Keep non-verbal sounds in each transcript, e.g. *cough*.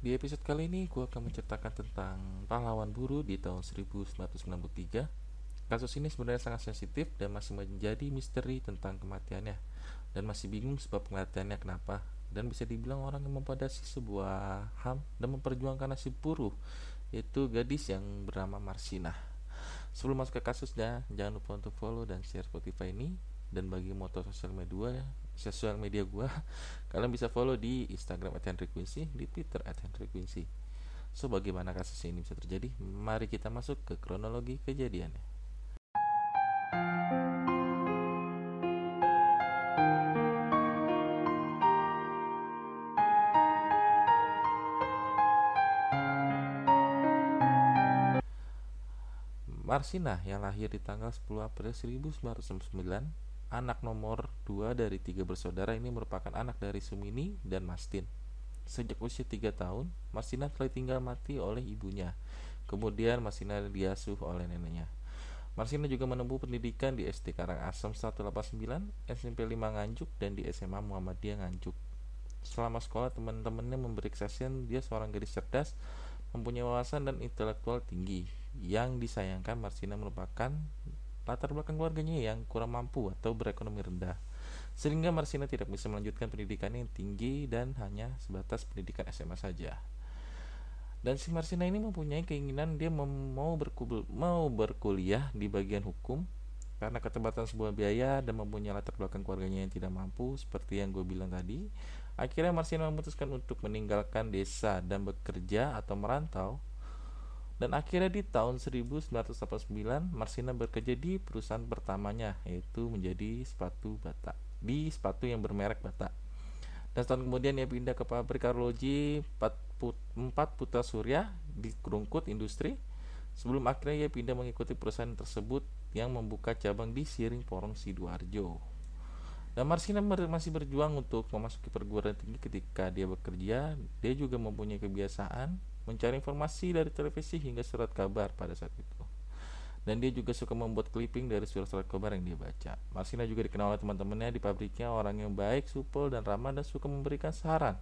Di episode kali ini gue akan menceritakan tentang pahlawan buruh di tahun 1993 Kasus ini sebenarnya sangat sensitif dan masih menjadi misteri tentang kematiannya. Dan masih bingung sebab kematiannya kenapa. Dan bisa dibilang orang yang mempadasi sebuah HAM dan memperjuangkan nasib buruh Yaitu gadis yang bernama Marsina Sebelum masuk ke kasusnya, jangan lupa untuk follow dan share Spotify ini. Dan bagi motor sosial media sosial media gua *laughs* kalian bisa follow di Instagram Quincy di Twitter Quincy. So bagaimana kasus ini bisa terjadi? Mari kita masuk ke kronologi kejadiannya. Marsina yang lahir di tanggal 10 April 1999 Anak nomor dua dari tiga bersaudara ini merupakan anak dari Sumini dan Mastin. Sejak usia tiga tahun, Masina telah tinggal mati oleh ibunya. Kemudian Masina diasuh oleh neneknya. Marsina juga menempuh pendidikan di SD Karangasem 189, SMP 5 Nganjuk, dan di SMA Muhammadiyah Nganjuk. Selama sekolah, teman-temannya memberi kesaksian dia seorang gadis cerdas, mempunyai wawasan dan intelektual tinggi. Yang disayangkan Marsina merupakan latar belakang keluarganya yang kurang mampu atau berekonomi rendah sehingga Marsina tidak bisa melanjutkan pendidikan yang tinggi dan hanya sebatas pendidikan SMA saja. Dan si Marsina ini mempunyai keinginan dia mau mau berkuliah di bagian hukum karena keterbatasan sebuah biaya dan mempunyai latar belakang keluarganya yang tidak mampu seperti yang gue bilang tadi. Akhirnya Marsina memutuskan untuk meninggalkan desa dan bekerja atau merantau dan akhirnya di tahun 1989, Marsina bekerja di perusahaan pertamanya, yaitu menjadi sepatu bata. Di sepatu yang bermerek bata. Dan setahun kemudian ia pindah ke pabrik arloji 4 Putra Surya di Kerungkut Industri. Sebelum akhirnya ia pindah mengikuti perusahaan tersebut yang membuka cabang di Siring Porong Sidoarjo. Dan Marsina masih berjuang untuk memasuki perguruan tinggi ketika dia bekerja. Dia juga mempunyai kebiasaan mencari informasi dari televisi hingga surat kabar pada saat itu. Dan dia juga suka membuat clipping dari surat-surat kabar yang dia baca. Marsina juga dikenal oleh teman-temannya di pabriknya orang yang baik, supel, dan ramah dan suka memberikan saran.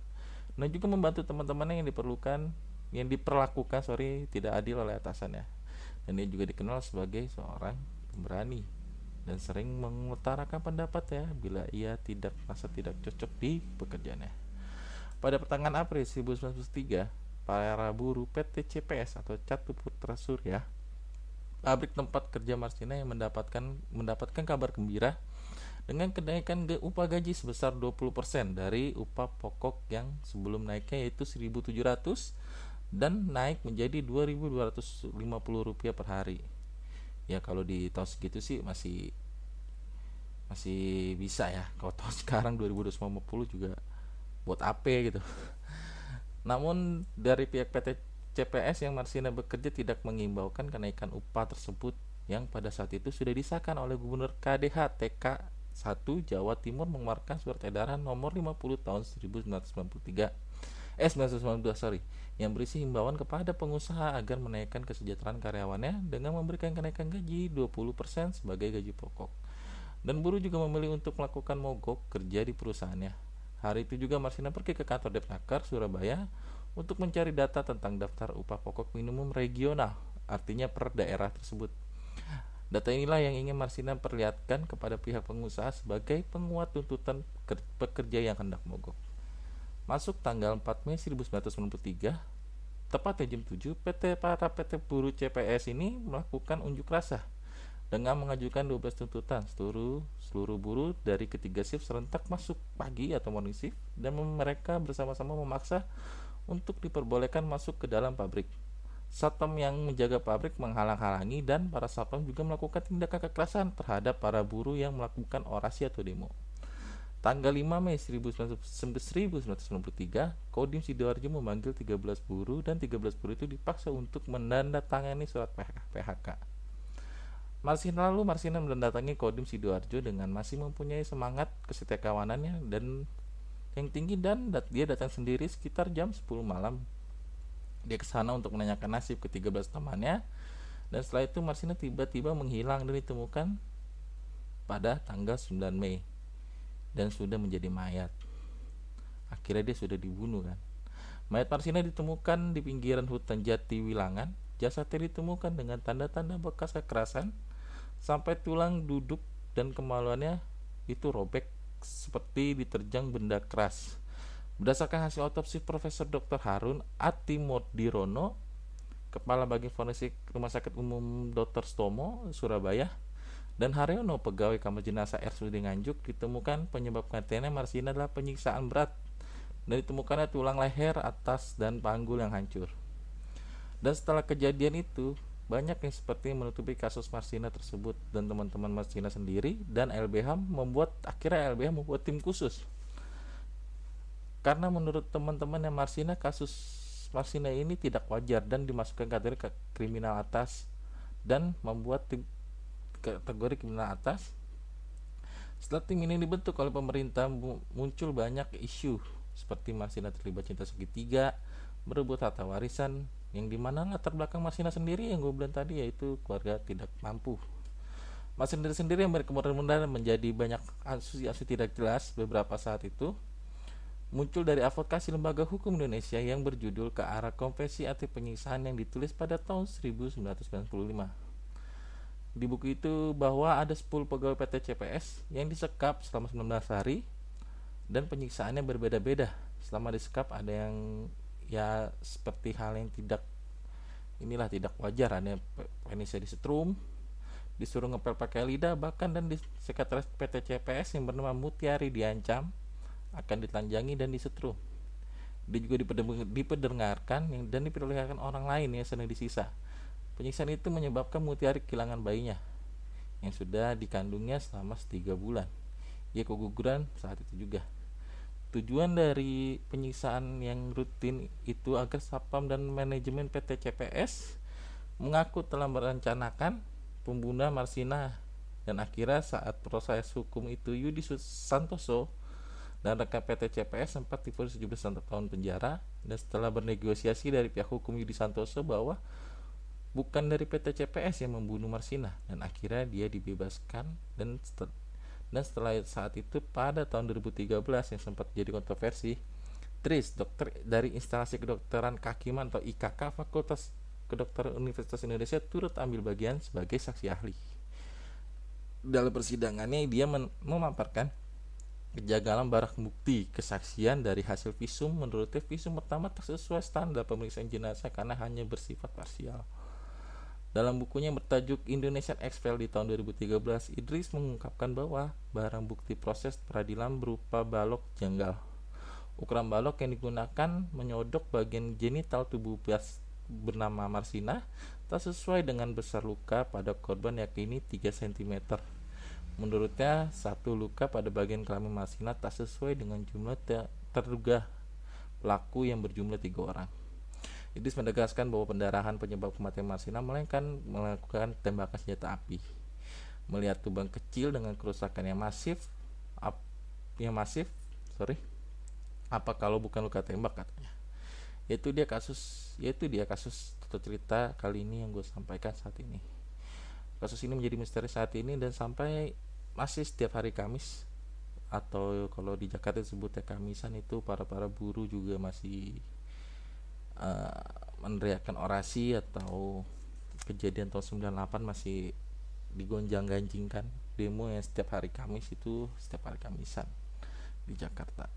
Dan juga membantu teman-temannya yang diperlukan yang diperlakukan sorry tidak adil oleh atasannya. Dan dia juga dikenal sebagai seorang pemberani dan sering mengutarakan pendapat ya bila ia tidak merasa tidak cocok di pekerjaannya. Pada pertengahan April 1993, para buruh PT CPS atau Catu Putra Surya pabrik tempat kerja Marsina yang mendapatkan mendapatkan kabar gembira dengan kenaikan upah gaji sebesar 20% dari upah pokok yang sebelum naiknya yaitu 1.700 dan naik menjadi 2.250 rupiah per hari. Ya kalau di tahun segitu sih masih masih bisa ya. Kalau tahun *laughs* sekarang 2050 juga buat AP gitu. Namun dari pihak PT CPS yang Marsina bekerja tidak mengimbaukan kenaikan upah tersebut yang pada saat itu sudah disahkan oleh Gubernur KDH TK 1 Jawa Timur mengeluarkan surat edaran nomor 50 tahun 1993 eh 1992 sorry yang berisi himbauan kepada pengusaha agar menaikkan kesejahteraan karyawannya dengan memberikan kenaikan gaji 20% sebagai gaji pokok. Dan buruh juga memilih untuk melakukan mogok kerja di perusahaannya Hari itu juga Marsina pergi ke kantor Depnaker Surabaya untuk mencari data tentang daftar upah pokok minimum regional, artinya per daerah tersebut. Data inilah yang ingin Marsina perlihatkan kepada pihak pengusaha sebagai penguat tuntutan pekerja yang hendak mogok. Masuk tanggal 4 Mei 1993, tepatnya jam 7, PT para PT Buruh CPS ini melakukan unjuk rasa dengan mengajukan 12 tuntutan seluruh seluruh buruh dari ketiga shift serentak masuk pagi atau morning shift dan mereka bersama-sama memaksa untuk diperbolehkan masuk ke dalam pabrik. Satpam yang menjaga pabrik menghalang-halangi dan para satpam juga melakukan tindakan kekerasan terhadap para buruh yang melakukan orasi atau demo. Tanggal 5 Mei 1993, Kodim Sidoarjo memanggil 13 buruh dan 13 buruh itu dipaksa untuk menandatangani surat PHK. Marsina lalu Marsina mendatangi Kodim Sidoarjo dengan masih mempunyai semangat kesetiakawanannya dan yang tinggi dan dia datang sendiri sekitar jam 10 malam. Dia ke sana untuk menanyakan nasib ke 13 temannya dan setelah itu Marsina tiba-tiba menghilang dan ditemukan pada tanggal 9 Mei dan sudah menjadi mayat. Akhirnya dia sudah dibunuh kan. Mayat Marsina ditemukan di pinggiran hutan Jati Wilangan. Jasadnya ditemukan dengan tanda-tanda bekas kekerasan sampai tulang duduk dan kemaluannya itu robek seperti diterjang benda keras. Berdasarkan hasil otopsi Profesor Dr. Harun Atimodirono, Kepala Bagian Forensik Rumah Sakit Umum Dr. Stomo, Surabaya, dan Haryono, pegawai kamar jenazah RSUD Nganjuk, ditemukan penyebab kematiannya Marsina adalah penyiksaan berat dan ditemukannya tulang leher atas dan panggul yang hancur. Dan setelah kejadian itu, banyak yang seperti menutupi kasus Marsina tersebut dan teman-teman Marsina sendiri dan LBH membuat akhirnya LBH membuat tim khusus. Karena menurut teman-teman yang Marsina kasus Marsina ini tidak wajar dan dimasukkan kategori kriminal atas dan membuat tim kategori kriminal atas setelah tim ini dibentuk oleh pemerintah muncul banyak isu seperti Masina terlibat cinta segitiga, berebut harta warisan, yang di mana latar belakang Masina sendiri yang gue bilang tadi yaitu keluarga tidak mampu. Masina sendiri sendiri yang kemudian menjadi banyak asumsi-asumsi tidak jelas beberapa saat itu muncul dari advokasi lembaga hukum Indonesia yang berjudul ke arah konvensi anti penyiksaan yang ditulis pada tahun 1995. Di buku itu bahwa ada 10 pegawai PT CPS yang disekap selama 19 hari dan penyiksaannya berbeda-beda selama disekap ada yang ya seperti hal yang tidak inilah tidak wajar. Ada penisnya disetrum disuruh ngepel pakai lidah bahkan dan di sekretaris PT CPS yang bernama Mutiari diancam akan ditelanjangi dan disetrum. Dia juga diperdengarkan dan diperlihatkan orang lain yang sedang disisa. Penyiksaan itu menyebabkan Mutiari kehilangan bayinya yang sudah dikandungnya selama tiga bulan. Ia keguguran saat itu juga Tujuan dari penyiksaan yang rutin itu agar Sapam dan manajemen PT CPS mengaku telah merencanakan pembunuhan Marsina dan akhirnya saat proses hukum itu Yudi Santoso dan rekan PT CPS sempat difonis 17 tahun penjara dan setelah bernegosiasi dari pihak hukum Yudi Santoso bahwa bukan dari PT CPS yang membunuh Marsina dan akhirnya dia dibebaskan dan dan setelah saat itu pada tahun 2013 yang sempat jadi kontroversi Tris, dokter dari instalasi kedokteran Kakiman atau IKK Fakultas Kedokteran Universitas Indonesia turut ambil bagian sebagai saksi ahli. Dalam persidangannya dia memaparkan kejagalan barang bukti kesaksian dari hasil visum menurutnya visum pertama tak sesuai standar pemeriksaan jenazah karena hanya bersifat parsial. Dalam bukunya bertajuk Indonesian Expel di tahun 2013, Idris mengungkapkan bahwa barang bukti proses peradilan berupa balok janggal. Ukuran balok yang digunakan menyodok bagian genital tubuh bias bernama Marsina tak sesuai dengan besar luka pada korban yakini 3 cm. Menurutnya, satu luka pada bagian kelamin Marsina tak sesuai dengan jumlah terduga pelaku yang berjumlah tiga orang. Idris menegaskan bahwa pendarahan penyebab kematian Marsina melainkan melakukan tembakan senjata api. Melihat lubang kecil dengan kerusakan yang masif, ap, yang masif, sorry, apa kalau bukan luka tembak katanya. Yaitu dia kasus, yaitu dia kasus atau cerita kali ini yang gue sampaikan saat ini. Kasus ini menjadi misteri saat ini dan sampai masih setiap hari Kamis atau kalau di Jakarta disebutnya Kamisan itu para para buruh juga masih uh, meneriakkan orasi atau kejadian tahun 98 masih digonjang-ganjingkan demo yang setiap hari Kamis itu setiap hari Kamisan di Jakarta.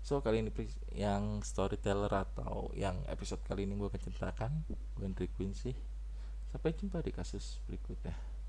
So kali ini yang storyteller atau yang episode kali ini gue akan ceritakan gue Quincy. Sampai jumpa di kasus berikutnya.